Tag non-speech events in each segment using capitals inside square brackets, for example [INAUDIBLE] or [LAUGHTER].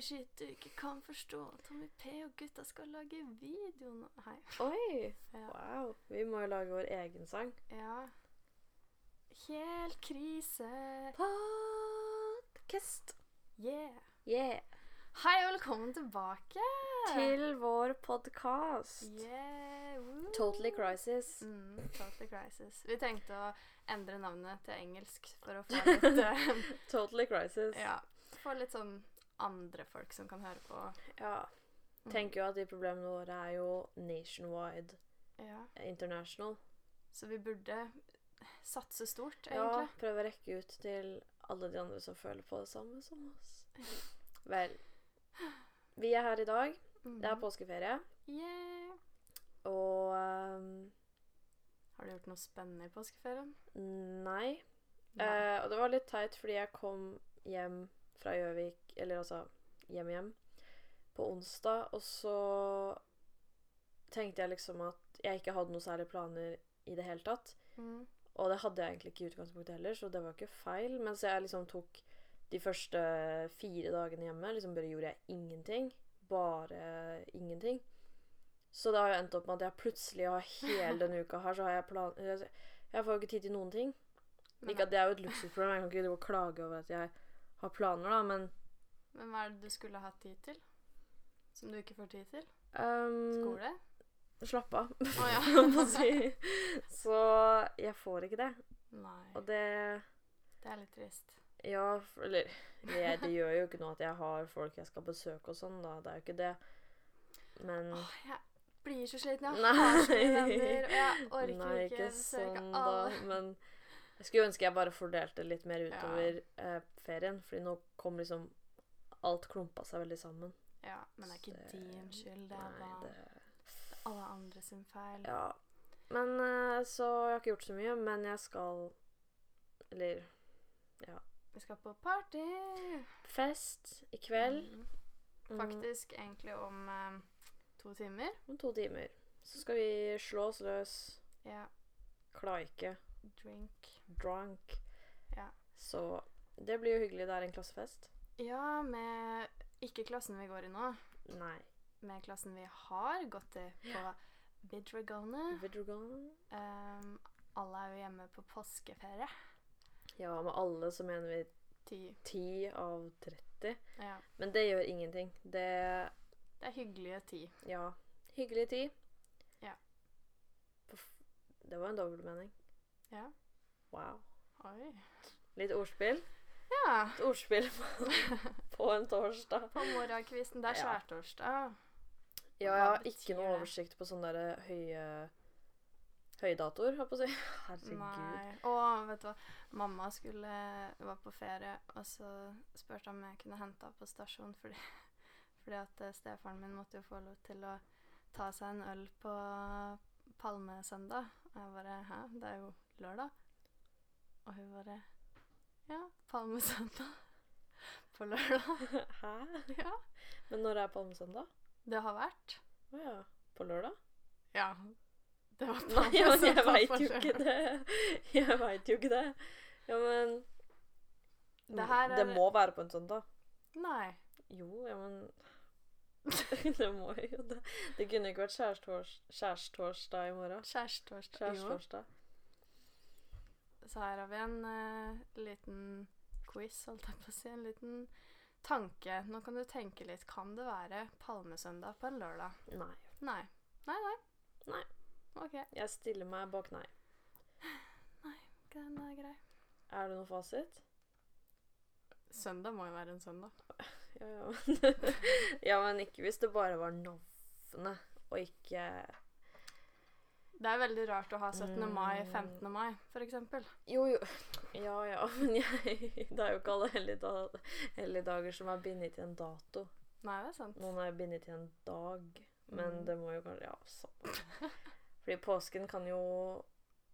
shit du ikke kan forstå. Tommy P og gutta skal lage video nå. Hei. Oi! Ja. Wow. Vi må jo lage vår egen sang. ja. Helt krise. Podcast. Yeah. Yeah. Hei og velkommen tilbake. Til vår podkast. Yeah. woo. Totally Crisis. Mm, totally crisis. Vi tenkte å endre navnet til engelsk for å få [LAUGHS] litt eh, Totally Crisis. Ja. Få litt sånn andre folk som kan høre på. Ja. Mm. Tenker jo at de problemene våre er jo nationwide, Ja. international. Så vi burde satse stort, Ja, prøve å rekke ut til alle de andre som føler på det samme som oss. [LAUGHS] Vel. Vi er her i dag. Mm. Det er påskeferie. Yeah. Og um, Har du gjort noe spennende i påskeferien? nei. Eh, og det var litt teit fordi jeg kom hjem fra Gjøvik, eller altså hjem hjem, på onsdag, og så tenkte jeg liksom at jeg ikke hadde noen særlige planer i det hele tatt. Mm. Og det hadde jeg egentlig ikke i utgangspunktet heller, så det var ikke feil. Mens jeg liksom tok de første fire dagene hjemme, liksom bare gjorde jeg ingenting. Bare ingenting. Så det har jo endt opp med at jeg plutselig har hele denne uka her, så har jeg plan... Jeg jeg får jo ikke tid til noen ting. Ikke at det er jo et luksusproblem, jeg kan ikke klage over at jeg har planer, da, men men hva er det du skulle hatt tid til? Som du ikke får tid til? um, Skole? Slapp av, Å ja. [LAUGHS] si. Så jeg får ikke det. Nei. Og det Det er litt trist. Ja, eller det, det gjør jo ikke noe at jeg har folk jeg skal besøke og sånn, da. Det er jo ikke det. Men Åh, jeg blir så sliten. Jeg Nei. har så mye venner, og jeg [LAUGHS] orker Nei, ikke ikke besøke sånn, alle. da. Men jeg skulle ønske jeg bare fordelte litt mer Ja. utover eh, ferien. Fordi nå kom liksom Alt klumpa seg veldig sammen. Ja, men det er ikke så, din skyld. Det er bare alle andre sin feil. Ja. Men eh, så jeg har ikke gjort så mye, men jeg skal Eller Vi skal på party. fest i kveld. Mm. Mm, Faktisk egentlig om eh, to timer. Om to timer. Så skal vi slå oss løs, Ja. klaike, Drink. drunk. Ja. Så det blir jo hyggelig. Det er en klassefest. Ja, med ikke klassen vi går i nå, Nei. med klassen vi har gått i på Vidragone. Vidrogan. Um, alle er jo hjemme på påskeferie. Ja, med alle så mener vi Ti. 10 av 30. Ja. Men det gjør ingenting. Det Det er hyggelige ti. Ja. Hyggelige 10. Ja. Det var en dobbeltmening. Ja. Wow. Oi. Litt ordspill. Ja. Et ordspill på, [LAUGHS] på en torsdag. På morgenkvisten. Det er skjærtorsdag. Ja, jeg har ikke noe oversikt på sånne der høye høydatoer, holdt på å si. [LAUGHS] Herregud. Nei. Og vet du hva, mamma skulle var på ferie, og så spurte om jeg kunne hente henne på stasjonen fordi, [LAUGHS] fordi at eh, stefaren min måtte jo få lov til å ta seg en øl på palmesøndag. Og jeg bare Hæ, det er jo lørdag. Og hun bare Ja, palmesøndag. [LAUGHS] På lørdag. [LAUGHS] Hæ? Ja. Men når er palmesøndag? Det har vært. Å ja. På lørdag? Ja. Det var Nei, men [LAUGHS] jeg veit jo ikke det. Jeg veit jo ikke det. Ja, men Det her er- Det må være på en søndag. Nei. Jo, ja, men Det må jo det. Det kunne ikke vært kjærestårsdag i morgen. Skjærtorsdag. Så her har vi en eh, liten quiz, holdt jeg på å si. En liten tanke. Nå kan du tenke litt. Kan det være palmesøndag på en lørdag? Nei. Nei. Nei, nei. Nei. OK, Jeg stiller meg bak nei. Nei, den er grei. Er det noen fasit? Søndag må jo være en søndag. [LAUGHS] Ja, ja. [LAUGHS] ja, men ikke hvis det bare var navnet, og ikke Det er veldig rart å ha 17. mai, Mm. 15. mai, eksempel. Jo, jo. Ja, ja, [LAUGHS] men jeg Det er jo ikke alle helligdager, helligdager som er bindet til en dato. Nei, det er sant. Noen er bindet til en dag, men Mm. det må jo kanskje Ja, samme. Fordi påsken kan jo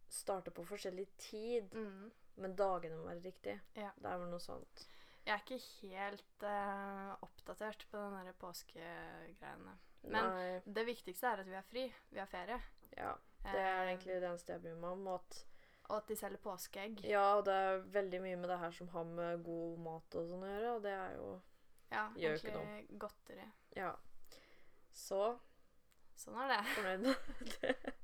starte på forskjellig tid, Mm. men dagene må være riktig. Ja. Det er vel noe sånt. Jeg er ikke helt uh, oppdatert på den derre påskegreiene. Men Nei, det viktigste er at vi har fri. Vi har ferie. ja. Det er Eh, egentlig det eneste jeg bryr meg om. og At, Og at de selger påskeegg. ja, og det er veldig mye med det her som har med god mat og sånn å gjøre, og det er jo Ja, Gjør ikke egentlig godteri. Ja. Så Sånn er det. [LAUGHS] fornøyd med det.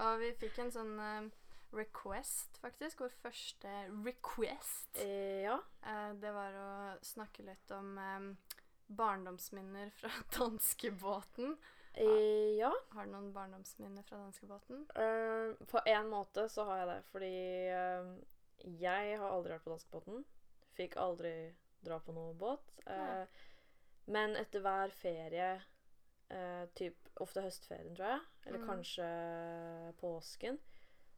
Og vi fikk en sånn uh, request, faktisk. Vår første request. Eh, ja. Uh, det var å snakke litt om um, barndomsminner fra [LAUGHS] danskebåten. Eh, ja. Har du noen barndomsminner fra danskebåten? Uh, på en måte så har jeg det, fordi uh, jeg har aldri vært på danskebåten. Fikk aldri dra på noen båt. Uh, Eh, men etter hver ferie, eh, typ ofte høstferien, tror jeg, eller Mm. kanskje påsken,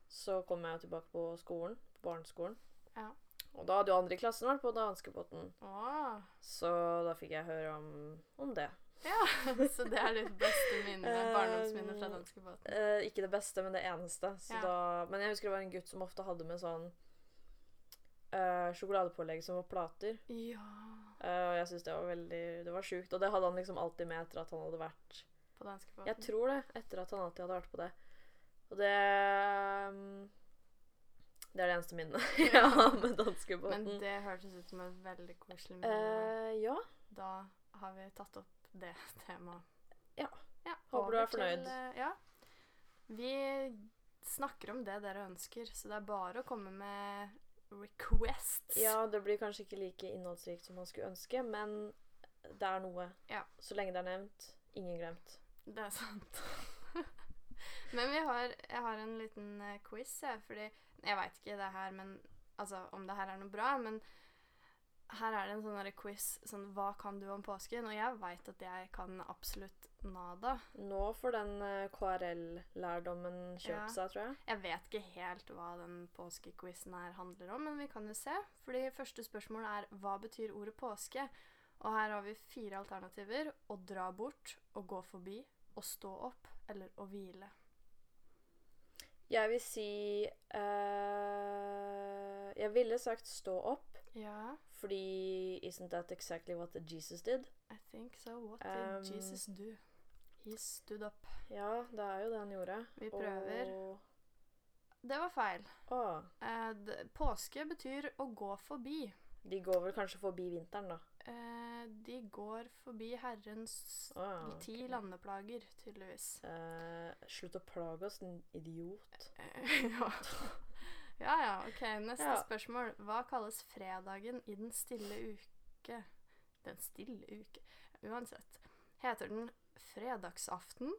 så kom jeg tilbake på skolen, på barneskolen. Ja. Og da hadde jo andre i klassen vært på danskebåten, Ah. så da fikk jeg høre om, om det. Ja, [LAUGHS] så det er ditt beste minne, Eh, barndomsminne fra danskebåten. Eh, ikke det beste, men det eneste. Så Ja. da, men jeg husker det var en gutt som ofte hadde med sånn eh, sjokoladepålegg som var plater. Ja, Eh, og jeg syns det var veldig Det var sjukt. Og det hadde han liksom alltid med etter at han hadde vært på danskebåten. Jeg tror det. Etter at han alltid hadde vært på det. Og det um, Det er det eneste minnet [LAUGHS] jeg har med Men det hørtes ut som et veldig koselig minne. Uh, ja. Da har vi tatt opp det temaet. Ja. ja Håper du er fornøyd. til, eh, ja. Vi snakker om det dere ønsker, så det er bare å komme med requests. ja, det blir kanskje ikke like innholdsrikt som man skulle ønske, men det er noe. Ja. Så lenge det er nevnt. Ingen glemt. Det er sant. [LAUGHS] men vi har, jeg har en liten eh, quiz, jeg, fordi Jeg veit ikke det her, men altså, om det her er noe bra, men her er det en sånn quiz sånn Hva kan du om påsken? Og jeg veit at jeg kan absolutt nada. Nå får den eh, KRL-lærdommen kjøpt Ja. seg, tror jeg. Jeg vet ikke helt hva den påskequizen her handler om, men vi kan jo se. Fordi første spørsmål er hva betyr ordet påske? Og her har vi fire alternativer. Å dra bort, å gå forbi, å stå opp eller å hvile. Jeg vil si eh, Jeg ville sagt stå opp, Ja, fordi isn't that exactly what Jesus did? I think so. What did Um, Jesus do? He stood up. Ja, det er jo det han gjorde. Vi prøver. Og Det var feil. Oh. Eh, påske betyr å gå forbi. de går vel kanskje forbi vinteren, da. Eh, de går forbi Herrens Å, ti landeplager, tydeligvis. Eh, slutt å plage oss, din idiot. [LAUGHS] Ja. Ja ja, ok. Neste Ja. spørsmål. Hva kalles fredagen i den stille uke? Den stille uke Uansett. Heter den fredagsaften,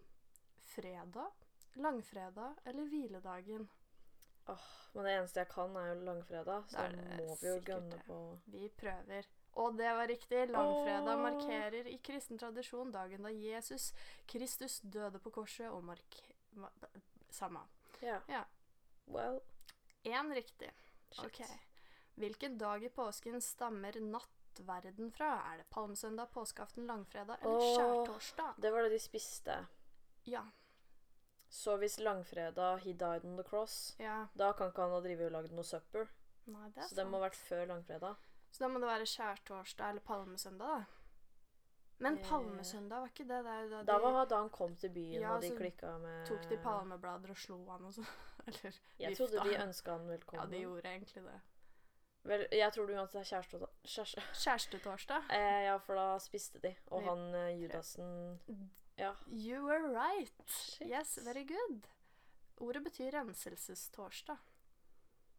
fredag, langfredag eller hviledagen? Men det eneste jeg kan, er jo langfredag, så Da må vi jo gønne på Vi prøver. Og det var riktig. Langfredag markerer i kristen tradisjon dagen da Jesus Kristus døde på korset og mark... Samme. Ja. Ja. Well, Én riktig. shit. Ok. Hvilken dag i påsken stammer nattverden fra? Er det palmesøndag, påskeaften, langfredag eller Åh. skjærtorsdag? Det var det de spiste. Ja. Så hvis langfredag he died on the cross, ja. da kan ikke han ha drevet og lagd noe supper. Nei, det er Så det må ha vært før langfredag. Så da må det være skjærtorsdag eller palmesøndag, da. Men Eh. palmesøndag, var ikke det der da de Da var da han kom til byen, Ja, og de klikka med tok de palmeblader og slo han og sånn? [LAUGHS] Eller Jeg trodde de ønska han velkommen. Ja, de gjorde egentlig det. Vel, jeg tror det uansett er kjæreste... kjæreste. Kjærestetorsdag. [LAUGHS] Eh, ja, for da spiste de. Og han eh, Judasen Ja. You were right. Shit. Yes, very good. Ordet betyr renselsestorsdag.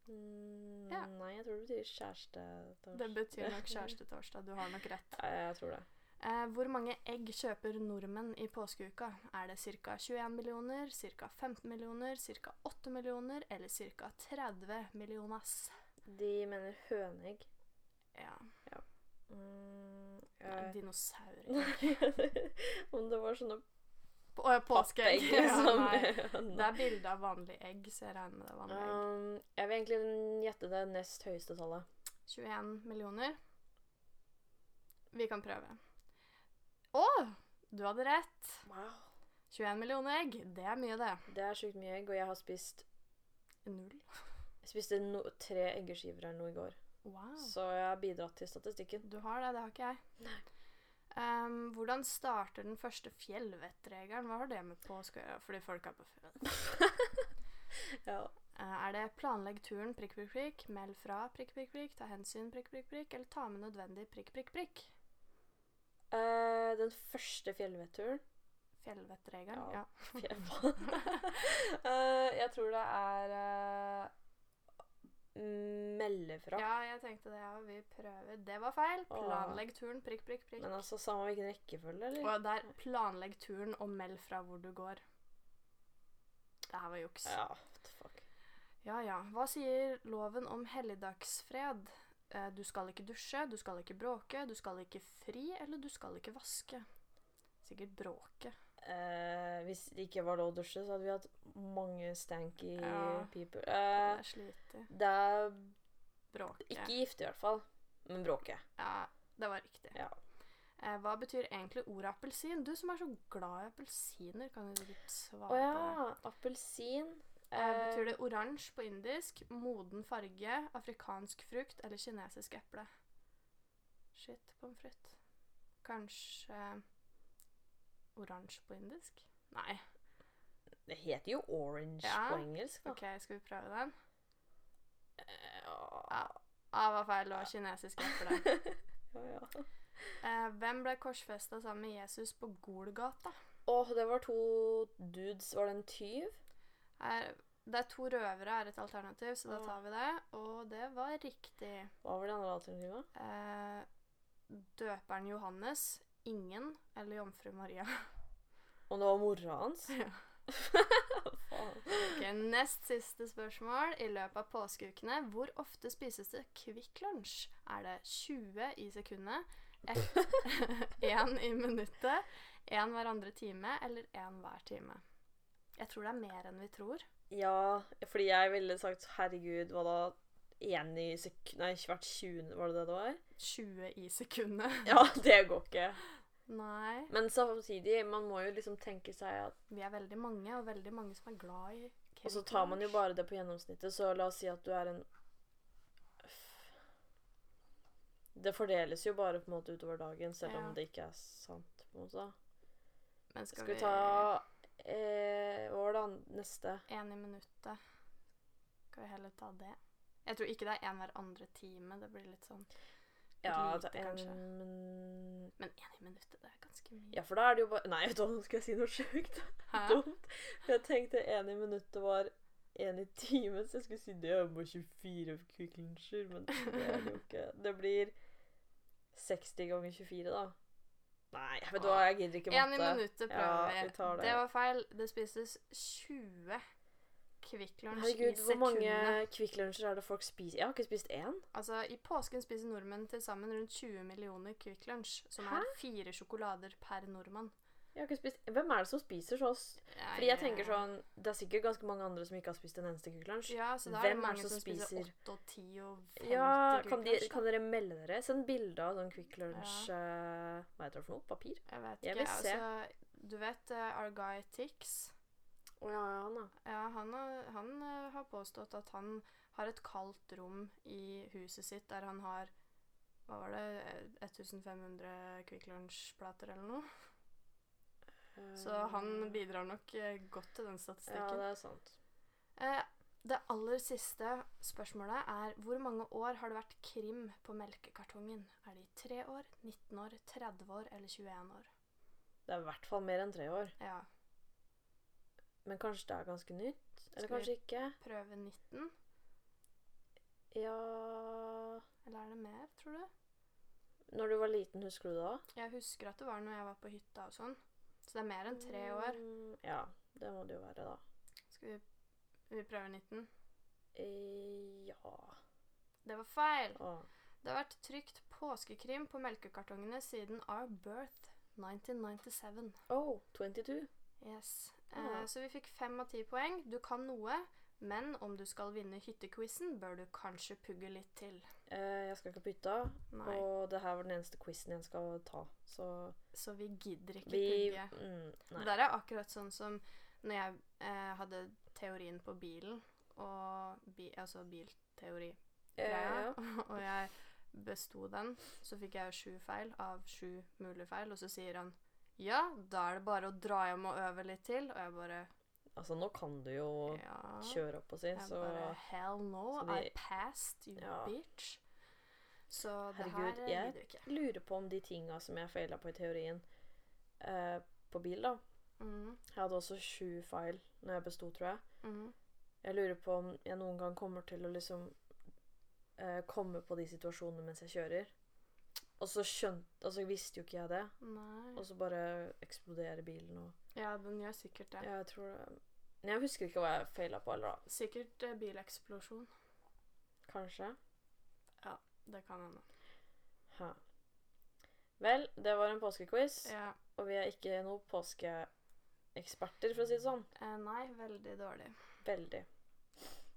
Mm, Ja. Nei, jeg tror det betyr kjæreste... Det betyr nok [LAUGHS] kjærestetorsdag. Du har nok rett. Ja, jeg tror det. Eh, hvor mange egg kjøper nordmenn i påskeuka? Er det ca. 21 millioner, ca. 15 millioner, ca. 8 millioner eller ca. 30 millioner? De mener høneegg. Ja. Mm, Nei, jeg- Dinosauregg. [LAUGHS] Om det var sånne På, ja, Påskeegg. [LAUGHS] Ja, som. [LAUGHS] Det er bilde av vanlig egg, så jeg regner med det er vanlig egg. um, Jeg vil egentlig gjette det nest høyeste tallet. 21 millioner. Vi kan prøve. Å! Du hadde rett. Wow. 21 millioner egg. Det er mye, det. Det er sjukt mye egg, og jeg har spist Null. Jeg spiste no, tre eggeskiver her nå i går. Wow. Så jeg har bidratt til statistikken. Du har det, det har ikke jeg. Um, hvordan starter den første fjellvettregelen? Hva har det med på? Fordi folk er på fjell. [LAUGHS] Ja. Uh, er det planlegg turen prikk, prikk, prikk, meld fra prikk, prikk, prikk, ta hensyn prikk, prikk, prikk, eller ta med nødvendig prikk, prikk, prikk? Den første fjellvetturen Fjellvettregelen? Ja. Ja. [LAUGHS] [LAUGHS] Eh, Jeg tror det er uh, Melde fra. ja, jeg tenkte det, ja. Vi prøver. Det var feil. Planlegg turen, prikk, prikk, prikk. Men altså, samme hvilken rekkefølge, eller? Og der planlegg turen og meld fra hvor du går. Det her var juks. Ja, what the fuck. Ja ja. Hva sier loven om helligdagsfred? Eh, Du skal ikke dusje, du skal ikke bråke, du skal ikke fri, eller du skal ikke vaske. Sikkert bråke. Eh, hvis det ikke var lov å dusje, så hadde vi hatt mange stanky Ja. people. Det Eh, er sliter. det er Bråke. ikke gifte, i hvert fall. Men bråke. Ja, det var riktig. Ja. Eh, hva betyr egentlig ordet appelsin? Du som er så glad i appelsiner, kan sikkert svare på det. ja. Appelsin. Eh, betyr det oransje på indisk, moden farge, afrikansk frukt eller kinesisk eple? Shit, pommes frites. Kanskje oransje på indisk? Nei. Det heter jo orange Ja. på engelsk, da. OK, skal vi prøve den? Eh, ja. Ah, var feil. Det var kinesisk eple. [LAUGHS] ja, ja. Eh, hvem ble korsfesta sammen med Jesus på Golgata? Åh, det var to dudes. Var det en tyv? Her, det er to røvere er et alternativ, så da tar vi det. Og det var riktig. Hva var det andre alternativet? Eh, døperen Johannes, ingen eller jomfru Maria. [LAUGHS] Og det var mora hans? Ja. [LAUGHS] Ok, Nest siste spørsmål. I løpet av påskeukene, hvor ofte spises det Kvikk Lunsj? Er det 20 i sekundet, én [LAUGHS] i minuttet, én hver andre time eller én hver time? Jeg tror det er mer enn vi tror. Ja, fordi jeg ville sagt herregud, hva da? Én i sekundet, Nei, hvert 20. Var det det det var? 20 i sekundet. [LAUGHS] Ja, det går ikke. Nei. Men samtidig, man må jo liksom tenke seg at Vi er veldig mange, og veldig mange som er glad i Kevin Og så tar man jo bare det på gjennomsnittet, så la oss si at du er en Det fordeles jo bare på en måte utover dagen, selv Ja. om det ikke er sant. på en måte. Men skal, Skal vi ta eh, Hva var det neste? én i minuttet? Skal vi heller ta det? Jeg tror ikke det er én hver andre time. Det blir litt sånn Ja, lite, en, kanskje. men Men én i minuttet, det er ganske mye. Ja, for da er det jo bare Nei, vet du hva, nå skal jeg si noe sjukt. [LAUGHS] Dumt. Jeg tenkte en i minuttet var en i timen, så jeg skulle si det er bare 24 kvikklunsjer, men det er det jo ikke. Det blir 60 ganger 24, da. Nei, vet du hva, jeg gidder ikke Én i minuttet Ja, prøver vi Ja, det. Det var feil. Det spises 20 Kvikk Lunsj i Herregud, hvor mange sekundet. Kvikk Lunsjer er det folk spiser? Jeg har ikke spist én. Altså, I påsken spiser nordmenn til sammen rundt 20 millioner Kvikk Lunsj, som Hæ? er fire sjokolader per nordmann. Jeg har ikke spist Hvem er det som spiser så Fordi jeg tenker sånn Det er sikkert ganske mange andre som ikke har spist en eneste Kvikk Lunsj. Ja, så da er Hvem det er mange det som, som spiser spiser- 8 og 10 og 50 Ja, kan, de, kan dere melde dere? Send bilde av sånn Kvikk Lunsj eh, Hva heter det for noe? Papir? Jeg vet Jeg ikke. vil se. Altså, du vet uh, our guy Tix? Å ja, ja, han da. Ja, han, har, han uh, har påstått at han har et kaldt rom i huset sitt der han har Hva var det? eh, 1500 Kvikk Lunsj-plater eller noe? Så han bidrar nok eh, godt til den statistikken. Ja, det er sant. Eh, det aller siste spørsmålet er hvor mange år har det vært krim på melkekartongen? Er det i 3 år, 19 år, 30 år eller 21 år? Det er i hvert fall mer enn tre år. Ja, Men kanskje det er ganske nytt? Eller Skal kanskje ikke? prøve 19? Ja Eller er det mer, tror du? Når du var liten, husker du det da? Jeg husker at det var når jeg var på hytta og sånn. Så det er mer enn tre år. Mm, Ja, det må det jo være, da. Skal vi, vi prøver 19? Eh, ja Det var feil. Å. Det har vært trykt påskekrim på melkekartongene siden Our Birth 1997. Oh, 22. Yes. Ah. Eh, så vi fikk fem av ti poeng. Du kan noe, men om du skal vinne hyttequizen, bør du kanskje pugge litt til. Eh, jeg skal ikke på hytta, Nei. og det her var den eneste quizen jeg skal ta, så Så vi gidder ikke vi pugge. mm, Det der er akkurat sånn som når jeg eh, hadde teorien på bilen, og bi, altså bilteori ja. [LAUGHS] og jeg besto den, så fikk jeg sju feil av sju mulige feil, og så sier han ja, da er det bare å dra hjem og øve litt til, og jeg bare Altså, nå kan du jo ja. kjøre opp og si, så bare Hell no, de- I passed, you Ja. bitch. Så det her gidder vi Jeg lurer på om de tinga som jeg feila på i teorien, eh, på bil, da. Mm. Jeg hadde også sju feil når jeg besto, tror jeg. Mm. Jeg lurer på om jeg noen gang kommer til å liksom eh, komme på de situasjonene mens jeg kjører. Og så skjønte Altså visste jo ikke jeg det. Nei. Og så bare eksploderer bilen og Ja, den gjør sikkert det. Jeg tror det Jeg husker ikke hva jeg feila på, eller da. Sikkert eh, bileksplosjon. Kanskje. Ja, Det kan hende. Ha. Vel, det var en påskequiz. Ja. Og vi er ikke noen påskeeksperter, for å si det sånn. Eh, nei, veldig dårlig. Veldig.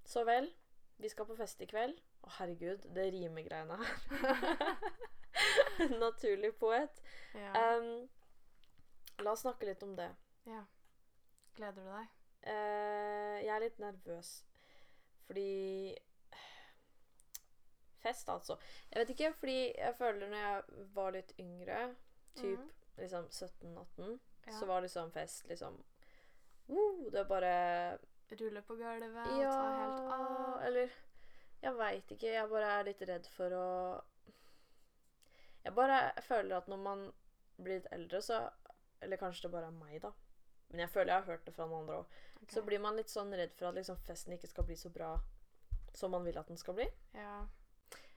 Så vel, vi skal på fest i kveld. Å, herregud, det rimegreiene her. [LAUGHS] Naturlig poet. Ja. Um, la oss snakke litt om det. ja. Gleder du deg? Uh, jeg er litt nervøs fordi Fest, altså. Jeg vet ikke, fordi jeg føler når jeg var litt yngre, typ mm. liksom 17-18, Ja. så var det sånn fest liksom Woo, Det er bare Rulle på gulvet og ta helt av. eller Jeg veit ikke. Jeg bare er litt redd for å Jeg bare føler at når man blir litt eldre, så Eller kanskje det bare er meg, da. Men jeg føler jeg har hørt det fra noen andre òg. Okay. Så blir man litt sånn redd for at liksom festen ikke skal bli så bra som man vil at den skal bli. Ja.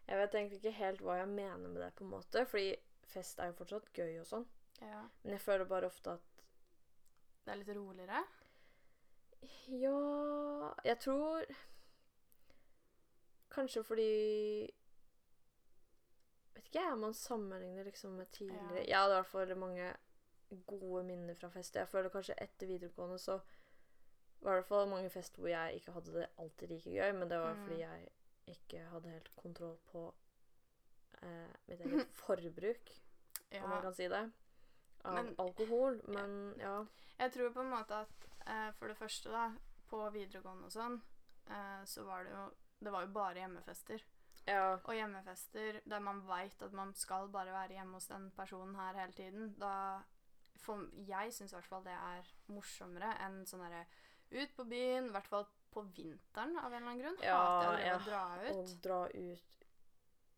Jeg vet egentlig ikke helt hva jeg mener med det, på en måte. Fordi fest er jo fortsatt gøy og sånn. Ja. Men jeg føler bare ofte at Det er litt roligere. Ja Jeg tror Kanskje fordi Vet ikke jeg om man sammenligner liksom med tidligere. Ja. Jeg hadde i hvert fall mange gode minner fra fest. Jeg føler kanskje etter videregående så var det i hvert fall mange fester hvor jeg ikke hadde det alltid like gøy, men det var Mm. fordi jeg ikke hadde helt kontroll på eh, mitt eget forbruk, Ja. om man kan si det, av Men- alkohol. Men ja. Jeg tror på en måte at eh, for det første, da, på videregående og sånn, eh, så var det jo Det var jo bare hjemmefester. ja. Og hjemmefester der man veit at man skal bare være hjemme hos den personen her hele tiden, da for, Jeg syns i hvert fall det er morsommere enn sånn derre ut på byen, i hvert fall på vinteren av en eller annen grunn. Ja, Hater jeg ja. å dra Å ut. dra ut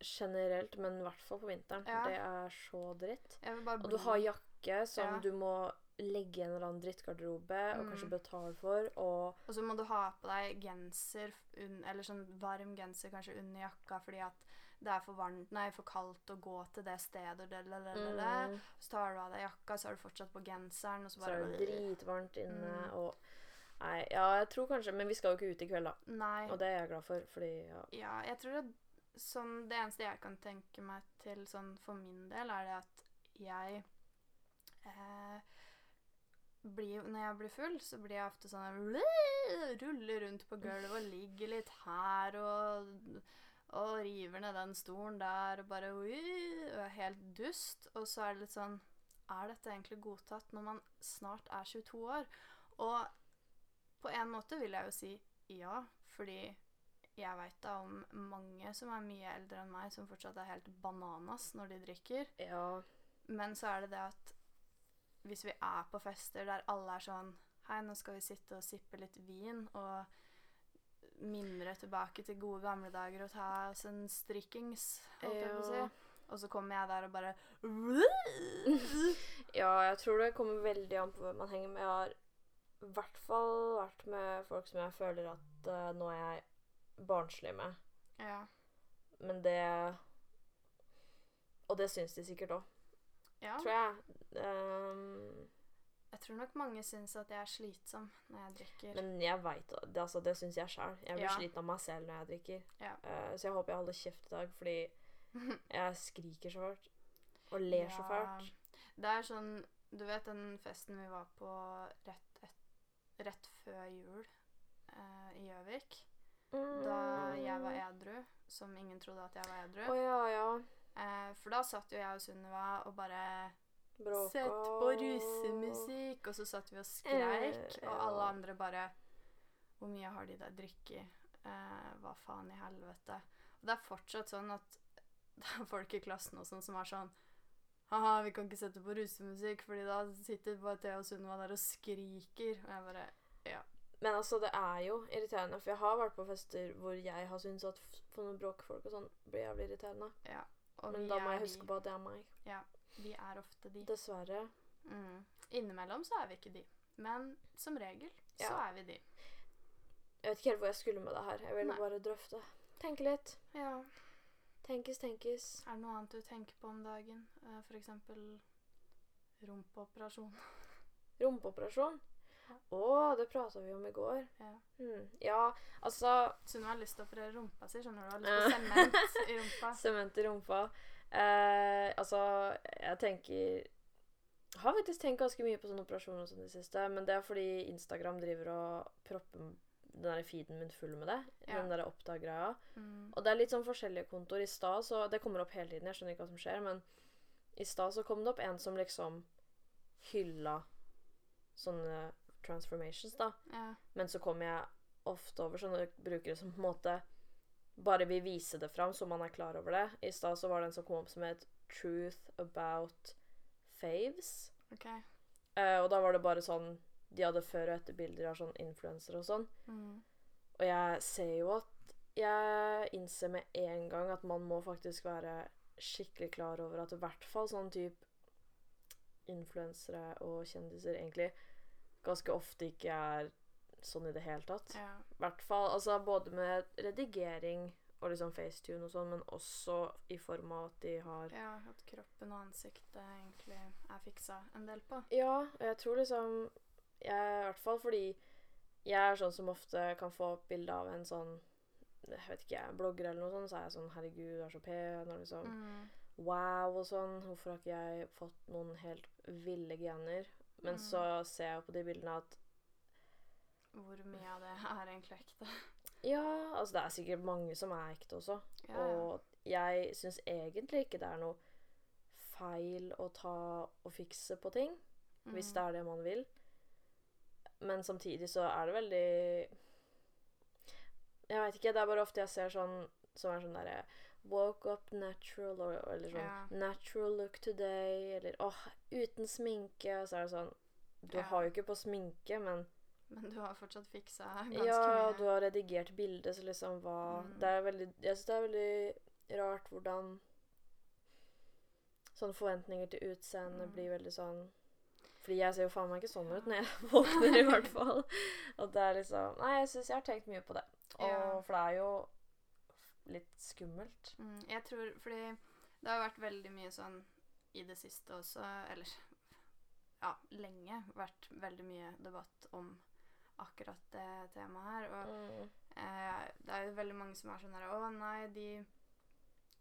generelt, men i hvert fall på vinteren. Ja. Det er så dritt. Og du har jakke som Ja. du må legge i en eller annen drittgarderobe og Mm. kanskje betale for, og Og så må du ha på deg genser, eller sånn varm genser kanskje under jakka fordi at det er for varmt, nei, for kaldt å gå til det stedet. det, det, det, det, det. mm, Så tar du av deg jakka, så er du fortsatt på genseren, så er det dritvarmt inne, Mm. og Nei, ja, jeg tror kanskje Men vi skal jo ikke ut i kveld, da. Nei. Og det er jeg glad for, fordi ja. Ja, jeg tror det, sånn, det eneste jeg kan tenke meg til sånn for min del, er det at jeg eh, blir, Når jeg blir full, så blir jeg ofte sånn Ruller rundt på gulvet og ligger litt her og, og river ned den stolen der og bare og er helt dust. Og så er det litt sånn Er dette egentlig godtatt når man snart er 22 år? Og på en måte vil jeg jo si ja, fordi jeg veit da om mange som er mye eldre enn meg, som fortsatt er helt bananas når de drikker. ja. Men så er det det at hvis vi er på fester der alle er sånn Hei, nå skal vi sitte og sippe litt vin og mimre tilbake til gode gamle dager og ta oss en strikkings, holdt jeg på å si. Og så kommer jeg der og bare [LAUGHS] Ja, jeg tror det kommer veldig an på hvem man henger med. Jeg har i hvert fall vært med folk som jeg føler at uh, nå er jeg barnslig med. Ja. Men det Og det syns de sikkert òg, ja. tror jeg. Um, Jeg tror nok mange syns at jeg er slitsom når jeg drikker. men jeg veit det. Altså, det syns jeg sjøl. Jeg blir Ja. sliten av meg selv når jeg drikker. Ja. Uh, så jeg håper jeg holder kjeft i dag, fordi [LAUGHS] jeg skriker så fælt. Og ler så fælt. Det er sånn Du vet den festen vi var på rett, et, rett før jul uh, i Gjøvik? Da jeg var edru, som ingen trodde at jeg var edru. Oh, ja, ja. Eh, for da satt jo jeg og Sunniva og bare Bråka. Sett på rusemusikk, Og så satt vi og skreik, Eh, og alle andre bare Hvor mye har de der drukket? Eh, hva faen i helvete? Og det er fortsatt sånn at [LAUGHS] det er folk i klassen og sånn som er sånn Haha, vi kan ikke sette på rusemusikk, fordi da sitter bare Thea og Sunniva der og skriker. Og jeg bare Men altså, det er jo irriterende, for jeg har vært på fester hvor jeg har syntes at for noen bråkfolk og sånn blir jævlig irriterende. Ja. Men da må jeg huske de. på at det er meg. Ja, Vi er ofte de. Dessverre. Mm. Innimellom så er vi ikke de. Men som regel så er vi de. Jeg vet ikke helt hvor jeg skulle med det her. Jeg ville Nei. bare drøfte. Tenke litt. Ja. Tenkes, tenkes. Er det noe annet du tenker på om dagen? F.eks. For eksempel rumpeoperasjon. Rumpeoperasjon. Å, det prata vi om i går. Ja. Mm. Ja, altså Sunniva har lyst til å operere rumpa si. Skjønner du? Hun har lyst på [LAUGHS] sement i rumpa. Sement i rumpa. Eh, altså, jeg tenker Har faktisk tenkt ganske mye på sånne operasjoner og sånn det siste, men det er fordi Instagram driver og propper den der feeden min full med det. Ja. Den der oppdag-greia. Mm. Og det er litt sånn forskjellige kontoer. I stad så Det kommer opp hele tiden, jeg skjønner ikke hva som skjer, men i stad så kom det opp en som liksom hylla sånne transformations, da. Ja. Men så kommer jeg ofte over sånne brukere som på en måte bare vil vise det fram, så man er klar over det. I stad så var det en som kom opp som het 'Truth about faves'. OK. Eh, og da var det bare sånn De hadde før og etter bilder av sånn influensere og sånn. Mm. Og jeg ser jo at Jeg innser med en gang at man må faktisk være skikkelig klar over at i hvert fall sånn type influensere og kjendiser egentlig ganske ofte ikke er sånn i det hele tatt. Ja. Hvert fall altså både med redigering og liksom facetune og sånn, men også i form av at de har ja. At kroppen og ansiktet egentlig er fiksa en del på. Ja, og jeg tror liksom jeg, I hvert fall fordi jeg er sånn som ofte kan få opp bilde av en sånn jeg vet ikke, jeg, blogger eller noe sånt, så er jeg sånn Herregud, du er så pen. Og liksom Mm. Wow og sånn. Hvorfor har ikke jeg fått noen helt ville gener? Men Mm. så ser jeg på de bildene at Hvor mye av det er egentlig ekte. ja, altså det er sikkert mange som er ekte også. Ja, ja. Og jeg syns egentlig ikke det er noe feil å ta og fikse på ting. hvis Mm. det er det man vil. Men samtidig så er det veldig Jeg veit ikke. Det er bare ofte jeg ser sånn som er sånn derre Woke up natural, or, eller sånn Ja. Natural look today, eller åh, uten sminke. Og så er det sånn Du Ja. har jo ikke på sminke, men Men du har fortsatt fiksa ganske Ja, mye. du har redigert bildet, så liksom hva Mm. Det er veldig Jeg syns det er veldig rart hvordan Sånne forventninger til utseende Mm. blir veldig sånn Fordi jeg ser jo faen meg ikke sånn ut når jeg [LAUGHS] våkner, i [LAUGHS] hvert fall. Og det er liksom Nei, jeg syns jeg har tenkt mye på det. Og, Ja. For det er jo litt skummelt. Mm, jeg tror Fordi det har vært veldig mye sånn i det siste også, eller ja, lenge vært veldig mye debatt om akkurat det temaet her. Og Mm. eh, det er jo veldig mange som er sånn her Å nei, de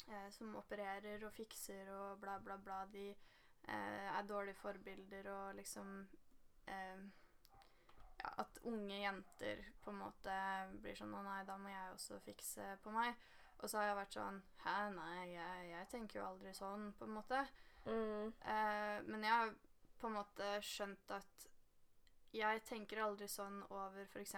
eh, som opererer og fikser og bla, bla, bla, de eh, er dårlige forbilder og liksom eh, ja, At unge jenter på en måte blir sånn Å nei, da må jeg også fikse på meg. Og så har jeg vært sånn Hæ, nei, jeg, jeg tenker jo aldri sånn, på en måte. Mm. Eh, men jeg har på en måte skjønt at jeg tenker aldri sånn over f.eks.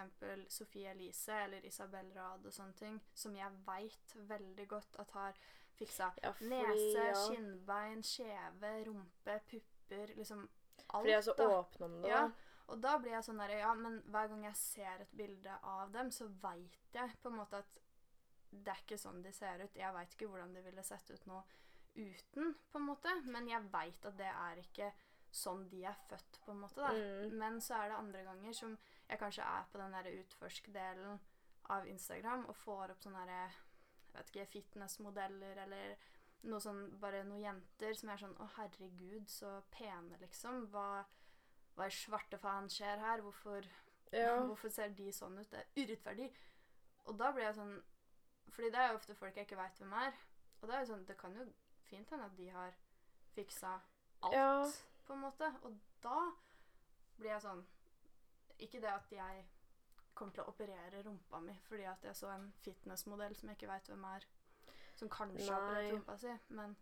Sofie Elise eller Isabel Rad og sånne ting, som jeg veit veldig godt at har fiksa Ja, fordi, nese, ja. kinnbein, skjeve, rumpe, pupper, liksom alt. Fordi jeg er så åpen om det. Ja, da. Og da blir jeg sånn der, ja, men hver gang jeg ser et bilde av dem, så veit jeg på en måte at det er ikke sånn de ser ut. Jeg veit ikke hvordan de ville sett ut nå uten, på en måte, men jeg veit at det er ikke sånn de er født, på en måte. da. Mm. Men så er det andre ganger som jeg kanskje er på den der utforsk-delen av Instagram og får opp sånne der, jeg vet ikke, fitnessmodeller eller noe sånn, bare noen jenter som er sånn Å, herregud, så pene, liksom. Hva, hva i svarte faen skjer her? Hvorfor, Ja. [LAUGHS] hvorfor ser de sånn ut? Det er urettferdig. Og da blir jeg sånn Fordi det er jo ofte folk jeg ikke veit hvem er. Og det er det sånn Det kan jo fint hende at de har fiksa alt, Ja. på en måte. Og da blir jeg sånn Ikke det at jeg kommer til å operere rumpa mi fordi at jeg så en fitnessmodell som jeg ikke veit hvem er, som kanskje har operert rumpa si, men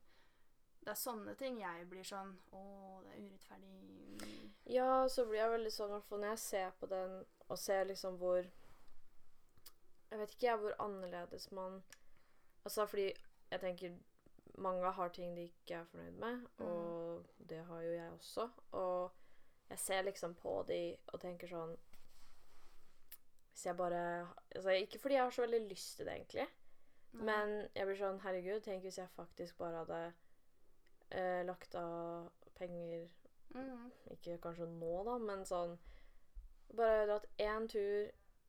det er sånne ting jeg blir sånn Å, det er urettferdig. Ja, så blir jeg veldig sånn, i hvert fall når jeg ser på den og ser liksom hvor Jeg vet ikke jeg hvor annerledes man Altså fordi jeg tenker mange har ting de ikke er fornøyd med, Mm. og det har jo jeg også. Og jeg ser liksom på de og tenker sånn Hvis jeg bare altså Ikke fordi jeg har så veldig lyst til det, egentlig, Nei. men jeg blir sånn Herregud, tenk hvis jeg faktisk bare hadde eh, lagt av penger Mm. Ikke kanskje nå, da, men sånn Bare dratt én tur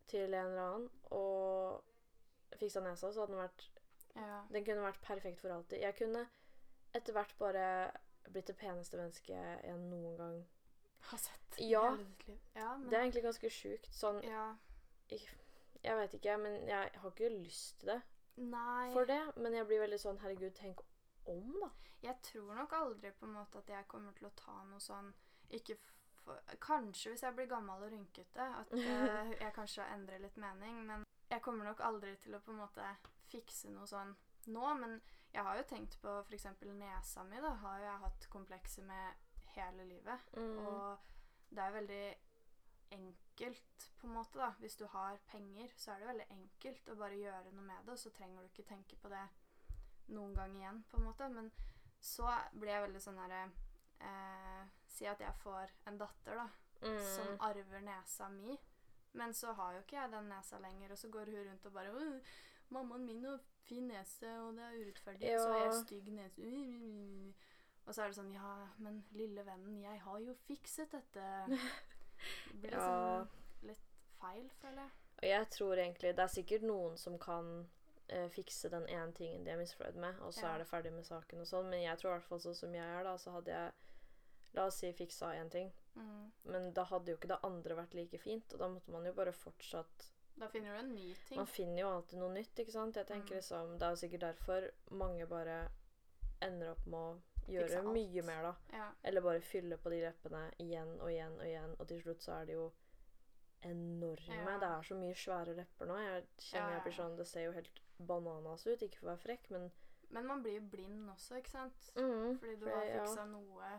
til en eller annen og fiksa nesa, så hadde den vært Ja. Den kunne vært perfekt for alltid. Jeg kunne etter hvert bare blitt det peneste mennesket jeg noen gang Har sett Ja. Ja, men Det er egentlig ganske sjukt. Sånn Ja. Jeg vet ikke, men jeg har ikke lyst til det Nei. for det. Men jeg blir veldig sånn Herregud, tenk om, da. Jeg tror nok aldri på en måte at jeg kommer til å ta noe sånn ikke for, Kanskje hvis jeg blir gammel og rynkete, at uh, [LAUGHS] jeg kanskje endrer litt mening. Men jeg kommer nok aldri til å på en måte fikse noe sånn nå. Men jeg har jo tenkt på f.eks. nesa mi. da, Har jo jeg hatt komplekser med hele livet. Mm. Og det er veldig enkelt, på en måte, da. Hvis du har penger, så er det veldig enkelt å bare gjøre noe med det, og så trenger du ikke tenke på det noen gang igjen, på en måte. Men så blir jeg veldig sånn herre eh, Si at jeg får en datter, da, Mm. som arver nesa mi. Men så har jo ikke jeg den nesa lenger, og så går hun rundt og bare 'Mammaen min har fin nese, og det er urettferdig, så har jeg stygg nese.' Og så er det sånn 'Ja, men lille vennen, jeg har jo fikset dette.' [LAUGHS] Det blir Ja. liksom litt feil, føler jeg. Og jeg tror egentlig Det er sikkert noen som kan eh, fikse den ene tingen de er misfornøyd med, og så Ja. er det ferdig med saken og sånn, men jeg tror i hvert fall sånn som jeg er, da, så hadde jeg La oss si fiksa én ting, Mm. men da hadde jo ikke det andre vært like fint, og da måtte man jo bare fortsatt Da finner du en ny ting. Man finner jo alltid noe nytt, ikke sant? Jeg tenker Mm. liksom Det er jo sikkert derfor mange bare ender opp med å gjøre mye mer, da. Ja. Eller bare fylle på de leppene igjen og igjen og igjen, og til slutt så er det jo enorme. Ja. Det er så mye svære lepper nå. Jeg kjenner jeg blir sånn Det ser jo helt bananas ut, ikke for å være frekk, men Men man blir jo blind også, ikke sant? mm, Fordi du har fiksa noe,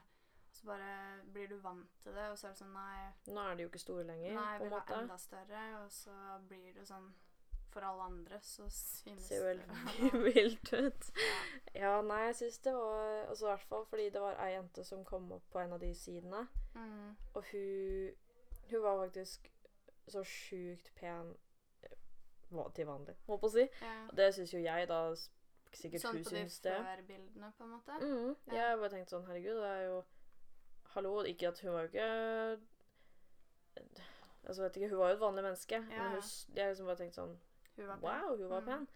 så bare blir du vant til det, og så er det sånn Nei, Nå er de jo ikke store lenger, nei jeg vil ha enda større, og så blir det sånn For alle andre så synes Det ser jo helt [LAUGHS] vilt ut. Ja. Ja, nei, jeg syns det var Altså i hvert fall fordi det var ei jente som kom opp på en av de sidene. Mm. Og hun Hun var faktisk så sjukt pen eh, til vanlig, holdt på å si. Ja. Det syns jo jeg, da. Sikkert Sånn hun på de Sånn på før-bildene, på en måte? Mm, Ja. jeg har bare tenkt sånn, herregud, det er jo Hallo, ikke at hun var jo ikke Altså, vet ikke, hun var jo et vanlig menneske. Ja, Men hun, jeg liksom bare tenkt sånn Hun var pen. Wow, hun var Mm. pen.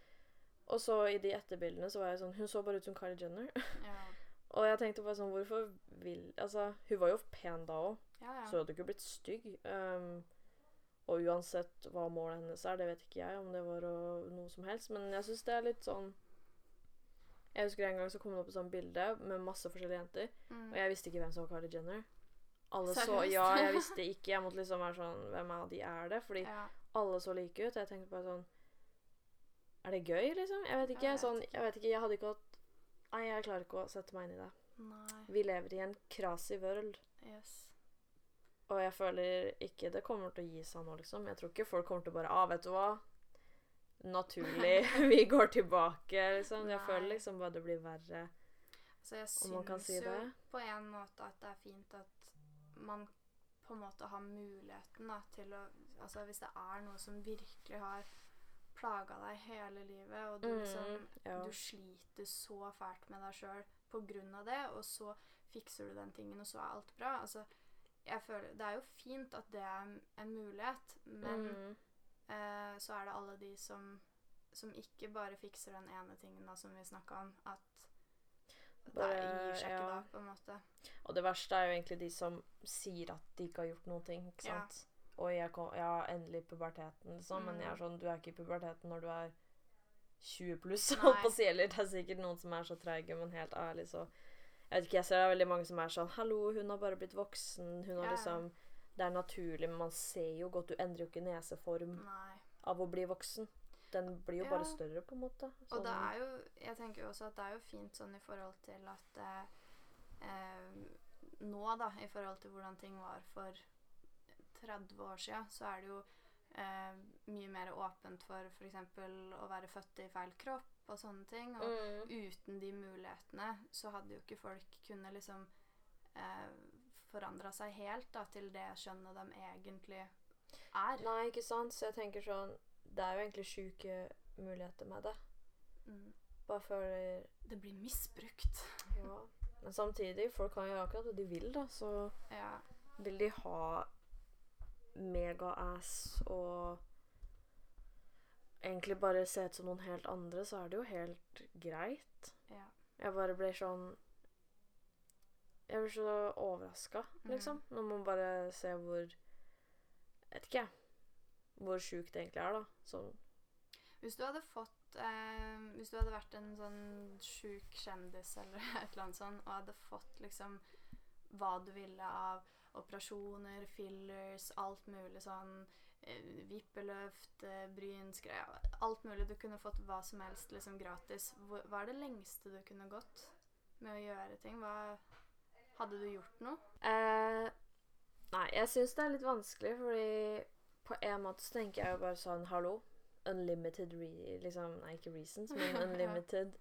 Og så i de etterbildene så var jeg sånn Hun så bare ut som Kylie Jenner. [LAUGHS] Ja. Og jeg tenkte bare sånn Hvorfor vil Altså, hun var jo pen da òg. ja, ja. Så hun hadde ikke blitt stygg. Um, og uansett hva målet hennes er, det vet ikke jeg om det var noe som helst. Men jeg syns det er litt sånn Jeg husker en gang så kom det opp et sånt bilde med masse forskjellige jenter. Mm. Og jeg visste ikke hvem som var Kylie Jenner. Alle så Ja, jeg [LAUGHS] visste ikke. Jeg måtte liksom være sånn Hvem av de er det? Fordi ja. alle så like ut. Jeg tenkte bare sånn Er det gøy, liksom? Jeg vet ikke. Jeg vet sånn, jeg vet ikke. Jeg hadde ikke hatt Nei, jeg klarer ikke å sette meg inn i det. Nei. Vi lever i en crazy world. Yes. Og jeg føler ikke det kommer til å gi seg nå, liksom. Jeg tror ikke folk kommer til å bare Ah, vet du hva? Naturlig. [LAUGHS] [LAUGHS] Vi går tilbake, liksom. Jeg Nei. føler liksom bare det blir verre. Så jeg Om man kan syns jo på en måte at det er fint at man på en måte har muligheten da, til å Altså hvis det er noe som virkelig har plaga deg hele livet, og du liksom Mm, ja. Du sliter så fælt med deg sjøl på grunn av det, og så fikser du den tingen, og så er alt bra. Altså, jeg føler Det er jo fint at det er en mulighet, men Mm. eh, så er det alle de som som ikke bare fikser den ene tingen da, som vi snakka om, at det gir seg ikke ja. da, på en måte. Og det verste er jo egentlig de som sier at de ikke har gjort noen ting. ikke Ja. sant? Og jeg kom, ja, endelig puberteten, liksom. Men jeg er Mm. sånn, du er ikke i puberteten når du er 20 pluss. Holdt på å si, Eller det er sikkert noen som er så treige, men helt ærlig så Jeg vet ikke, jeg ser det er veldig mange som er sånn 'Hallo, hun har bare blitt voksen.' Hun har Ja, liksom Det er naturlig, men man ser jo godt Du endrer jo ikke neseform Nei. av å bli voksen. Den blir jo Ja. bare større, på en måte. Og det Sånn- er jo Jeg tenker jo også at det er jo fint sånn i forhold til at eh, eh, Nå, da, i forhold til hvordan ting var for 30 år sia, så er det jo eh, mye mer åpent for f.eks. å være født i feil kropp og sånne ting. Og Mm. uten de mulighetene så hadde jo ikke folk kunnet liksom eh, forandra seg helt da, til det skjønnet de egentlig er. Nei, ikke sant? Så jeg tenker sånn Det er jo egentlig sjuke muligheter med det. Mm. Bare føler Det blir misbrukt. Ja. Men samtidig, folk kan gjøre akkurat hva de vil, da, så Ja. vil de ha mega-ass og egentlig bare se ut som noen helt andre, så er det jo helt greit. ja. Jeg bare blir sånn Jeg blir så overraska, liksom. Når man bare ser hvor Jeg Vet ikke, jeg. Hvor sjukt det egentlig er, da. Sånn Hvis du hadde fått eh, Hvis du hadde vært en sånn sjuk kjendis eller [LAUGHS] et eller annet sånt, og hadde fått liksom hva du ville av operasjoner, fillers, alt mulig sånn Vippeløft, eh, brynsgreier Alt mulig. Du kunne fått hva som helst liksom gratis. Hva er det lengste du kunne gått med å gjøre ting? Hva Hadde du gjort noe? eh, Nei, jeg syns det er litt vanskelig, fordi på en måte så tenker jeg jo bare sånn Hallo. Unlimited re... Liksom, nei, ikke reasons, men [LAUGHS] unlimited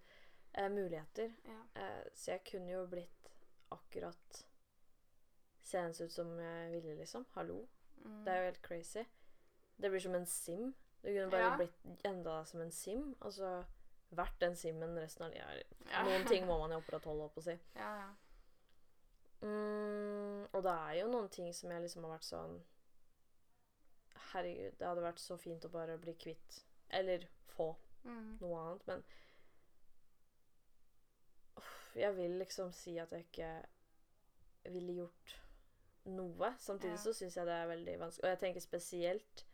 eh, muligheter. Ja. Eh, så jeg kunne jo blitt akkurat Seende ut som jeg ville, liksom. Hallo. Mm. Det er jo helt crazy. Det blir som en sim. Du kunne bare Ja. blitt enda som en sim. Altså vært den simmen resten av livet. Ja. Noen ting må man jo opprettholde, holdt på å si. Ja, ja. Mm, og det er jo noen ting som jeg liksom har vært sånn Herregud, det hadde vært så fint å bare bli kvitt. Eller få Mm. noe annet, men Uff, Jeg vil liksom si at jeg ikke ville gjort noe. Samtidig Ja. så syns jeg det er veldig vanskelig. Og jeg tenker spesielt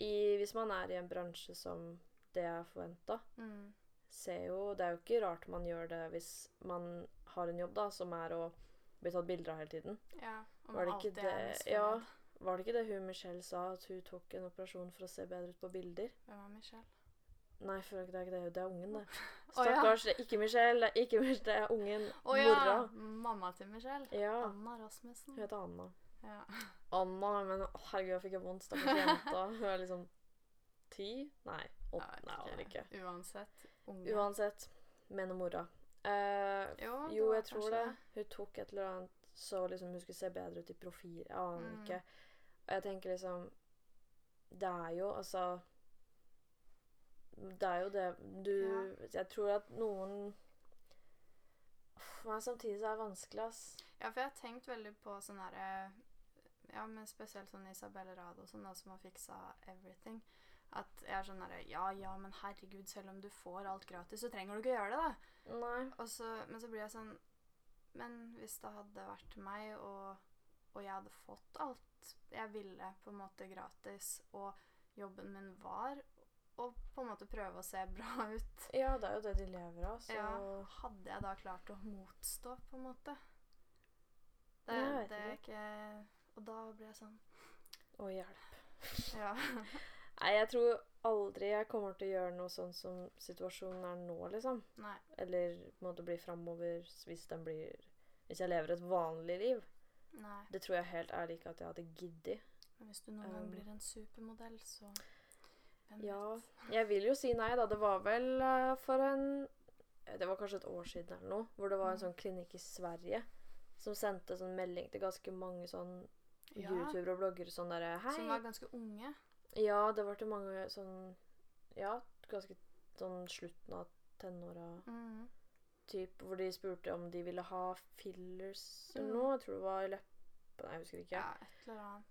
i, hvis man er i en bransje som det er forventa. Mm. Ser jo Det er jo ikke rart man gjør det hvis man har en jobb da, som er å bli tatt bilder av hele tiden. Ja, om Var det ikke det- misfornøyd. ja. Var det ikke det hun Michelle sa, at hun tok en operasjon for å se bedre ut på bilder? Hvem er Michelle? Nei, for det er ikke det. Det er ungen, det. [LAUGHS] Stakkars. det er Ikke Michelle. Det er ikke Michelle, det er ungen. Oh, ja! Mora. Mamma til Michelle. Ja. Anna Rasmussen. Hun heter Anna. Ja. Anna, men å, herregud, jeg fikk jeg vondt. Stakkars jenta. [LAUGHS] Hun er liksom ti? Nei. Åt, Jeg nei, aner ikke. Uansett. Unge. Uansett. Mener mora. Eh, Jo, jo, jeg tror kanskje det. Hun tok et eller annet så liksom hun skulle se bedre ut i profil. Jeg aner Mm. ikke. Og jeg tenker liksom Det er jo altså Det er jo det du Jeg tror at noen For Men samtidig så er det vanskelig, ass. Ja, for jeg har tenkt veldig på sånn herre Ja, men spesielt sånn Isabel Rado sånn da, som har fiksa everything. At jeg er sånn derre Ja, ja, men herregud, selv om du får alt gratis, så trenger du ikke gjøre det, da. Nei. Og så, men så blir jeg sånn Men hvis det hadde vært meg, og, og jeg hadde fått alt jeg ville på en måte gratis, og jobben min var og på en måte prøve å se bra [LAUGHS] ut Ja, det er jo det de lever av, så ja, Hadde jeg da klart å motstå, på en måte? Det, vet det er ikke Og da blir jeg sånn Å, hjelp. Ja. [LAUGHS] Nei, jeg tror aldri jeg kommer til å gjøre noe sånn som situasjonen er nå, liksom. Nei. Eller på en måte bli framover hvis den blir Hvis jeg lever et vanlig liv. Nei. Det tror jeg helt ærlig ikke at jeg hadde giddet. Men hvis du noen gang Um, blir en supermodell, så Hvem Ja. vet? [LAUGHS] Jeg vil jo si nei, da. Det var vel eh, for en Det var kanskje et år siden eller noe, hvor det var en Mm. sånn klinikk i Sverige som sendte sånn melding til ganske mange sånn Ja. youtubere og bloggere sånn derre Hei. Som var ganske unge. Ja, det var til mange sånn Ja, ganske sånn slutten av tenåra Mm. typ, hvor de spurte om de ville ha fillers eller Mm. noe. Jeg tror det var i leppene, jeg husker ikke. Ja, et eller annet.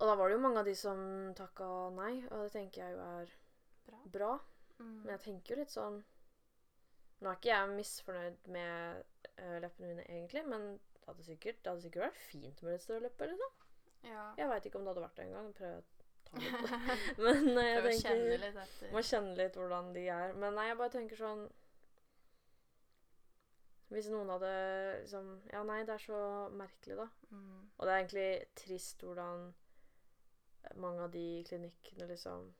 Og da var det jo mange av de som takka nei, og det tenker jeg jo er Bra. bra. Mm. Men jeg tenker jo litt sånn Nå er ikke jeg misfornøyd med eh, leppene mine egentlig, men det hadde sikkert, det hadde sikkert vært fint med litt større lepper, liksom. Ja. Jeg veit ikke om det hadde vært det engang. Prøv å ta litt. [LAUGHS] Men eh, jeg Prøv å kjenne tenker litt etter. Må kjenne litt hvordan de er. Men nei, jeg bare tenker sånn Hvis noen hadde liksom Ja, nei, det er så merkelig, da. Mm. Og det er egentlig trist hvordan mange av de klinikkene liksom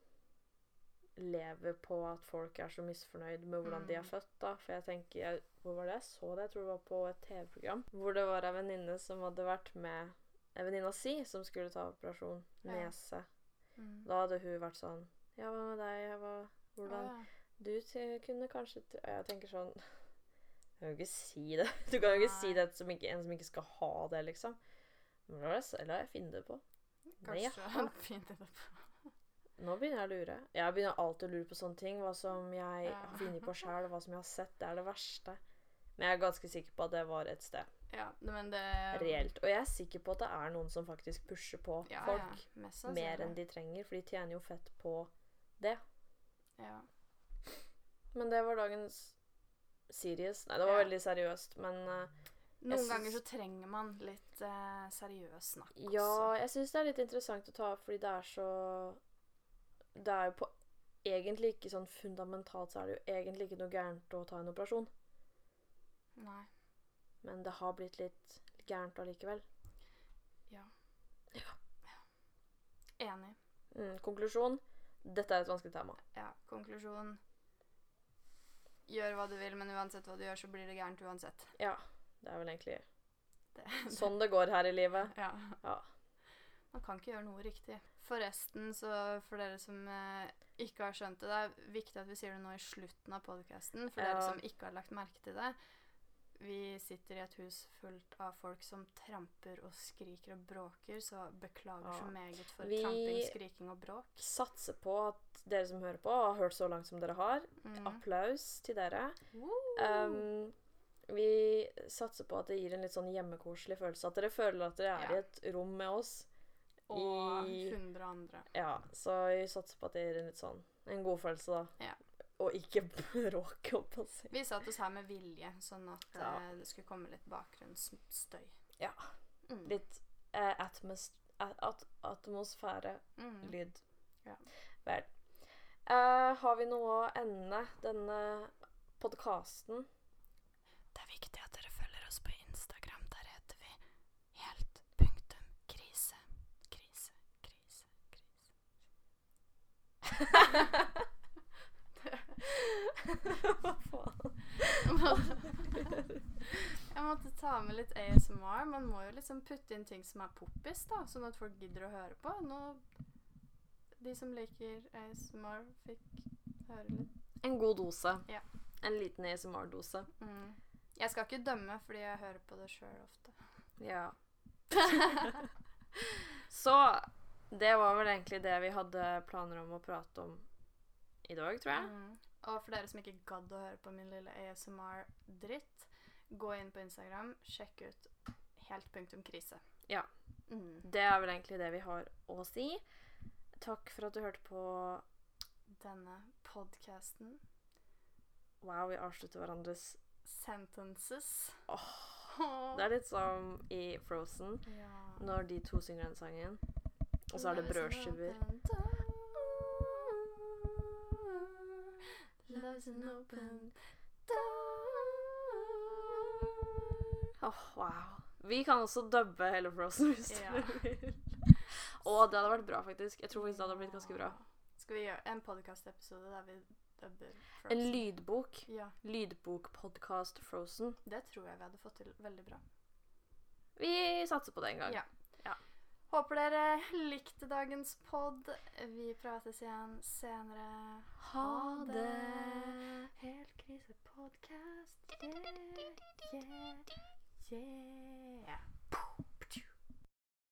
lever på at folk er så misfornøyd med hvordan de er Mm. født, da. For jeg tenker jeg, Hvor var det jeg så det? Jeg tror det var på et TV-program. Hvor det var ei venninne som hadde vært med en venninna si som skulle ta operasjon Ja. nese. Mm. Da hadde hun vært sånn Ja, hva med deg? Hva, var hvordan ja. Du kunne kanskje Jeg tenker sånn Du kan jo ikke si det. [LAUGHS] Du kan jo ikke si det til en som ikke skal ha det, liksom. Eller har jeg, funnet det på. Nei, Kanskje har funnet det på. Nå begynner jeg å lure. Jeg begynner alltid å lure på sånne ting. Hva som jeg Ja. har funnet på sjæl, hva som jeg har sett. Det er det verste. Men jeg er ganske sikker på at det var et sted. Ja, men det Reelt. Og jeg er sikker på at det er noen som faktisk pusher på Ja, folk ja, mer enn de trenger, for de tjener jo fett på det. Ja. Men det var dagens serious. Nei, det var veldig seriøst, men uh, Noen ganger så trenger man litt uh, seriøs snakk også. Ja, jeg syns det er litt interessant å ta, fordi det er så Det er jo på Egentlig ikke sånn fundamentalt så er det jo egentlig ikke noe gærent å ta en operasjon, Nei. men det har blitt litt gærent allikevel. Ja. Enig. Mm, konklusjon dette er et vanskelig tema. Ja, konklusjon Gjør hva du vil, men uansett hva du gjør, så blir det gærent uansett. Ja, det er vel egentlig Det, sånn det går her i livet. Ja. Ja. Man kan ikke gjøre noe riktig. Forresten, så for dere som eh, ikke har skjønt det, det er viktig at vi sier det nå i slutten av podkasten. For Ja. dere som ikke har lagt merke til det. Vi sitter i et hus fullt av folk som tramper og skriker og bråker, så beklager Ja. så meget for Vi- tramping, skriking og bråk. Satser på at dere som hører på, har hørt så langt som dere har. Mm. Applaus til dere. Um, vi satser på at det gir en litt sånn hjemmekoselig følelse. At dere føler at dere er Ja. i et rom med oss. Og i- 100 andre. Ja, så vi satser på at det gir en litt sånn en god følelse, da. Ja. Og ikke [LAUGHS] bråk, si. Vi satt oss her med vilje, sånn at Ja. eh, det skulle komme litt bakgrunnsstøy. Ja. Mm. Litt eh, atmos at at atmosfære, Mm. lyd. Ja. Vel. Eh, har vi noe å ende denne podkasten? Det er viktig at dere følger oss på Instagram. Der heter vi helt punktum krise. Krise, krise, krise. Hva faen? Jeg måtte ta med litt ASMR. Man må jo liksom putte inn ting som er poppis, da, sånn at folk gidder å høre på. Nå, de som liker ASMR, fikk høre litt. En god dose. Ja. En liten ASMR-dose. Mm. Jeg skal ikke dømme, fordi jeg hører på det sjøl ofte. Ja. [LAUGHS] Så det var vel egentlig det vi hadde planer om å prate om i dag, tror jeg. Mm. Og for dere som ikke gadd å høre på min lille ASMR-dritt, gå inn på Instagram, sjekk ut helt punktum krise. Ja. Mm. Det er vel egentlig det vi har å si. Takk for at du hørte på Denne podcasten. Wow, vi avslutter hverandres Sentences. Oh, [LAUGHS] Det er litt som i Frozen, ja. når de to synger den sangen. Og så er det brødskiver. Oh, wow. Vi kan også dubbe hele Frozen hvis Ja. dere vil. Å, det hadde vært bra, faktisk. Jeg tror faktisk det hadde blitt ganske bra. Skal vi gjøre en podcast-episode der vi dubber Frozen? En lydbok. Ja, Lydbokpodkast Frozen. det tror jeg vi hadde fått til veldig bra. Vi satser på det en gang. Ja. Håper dere likte dagens pod. Vi prates igjen senere. Ha det. Helt krise podcast. Yeah, yeah, yeah.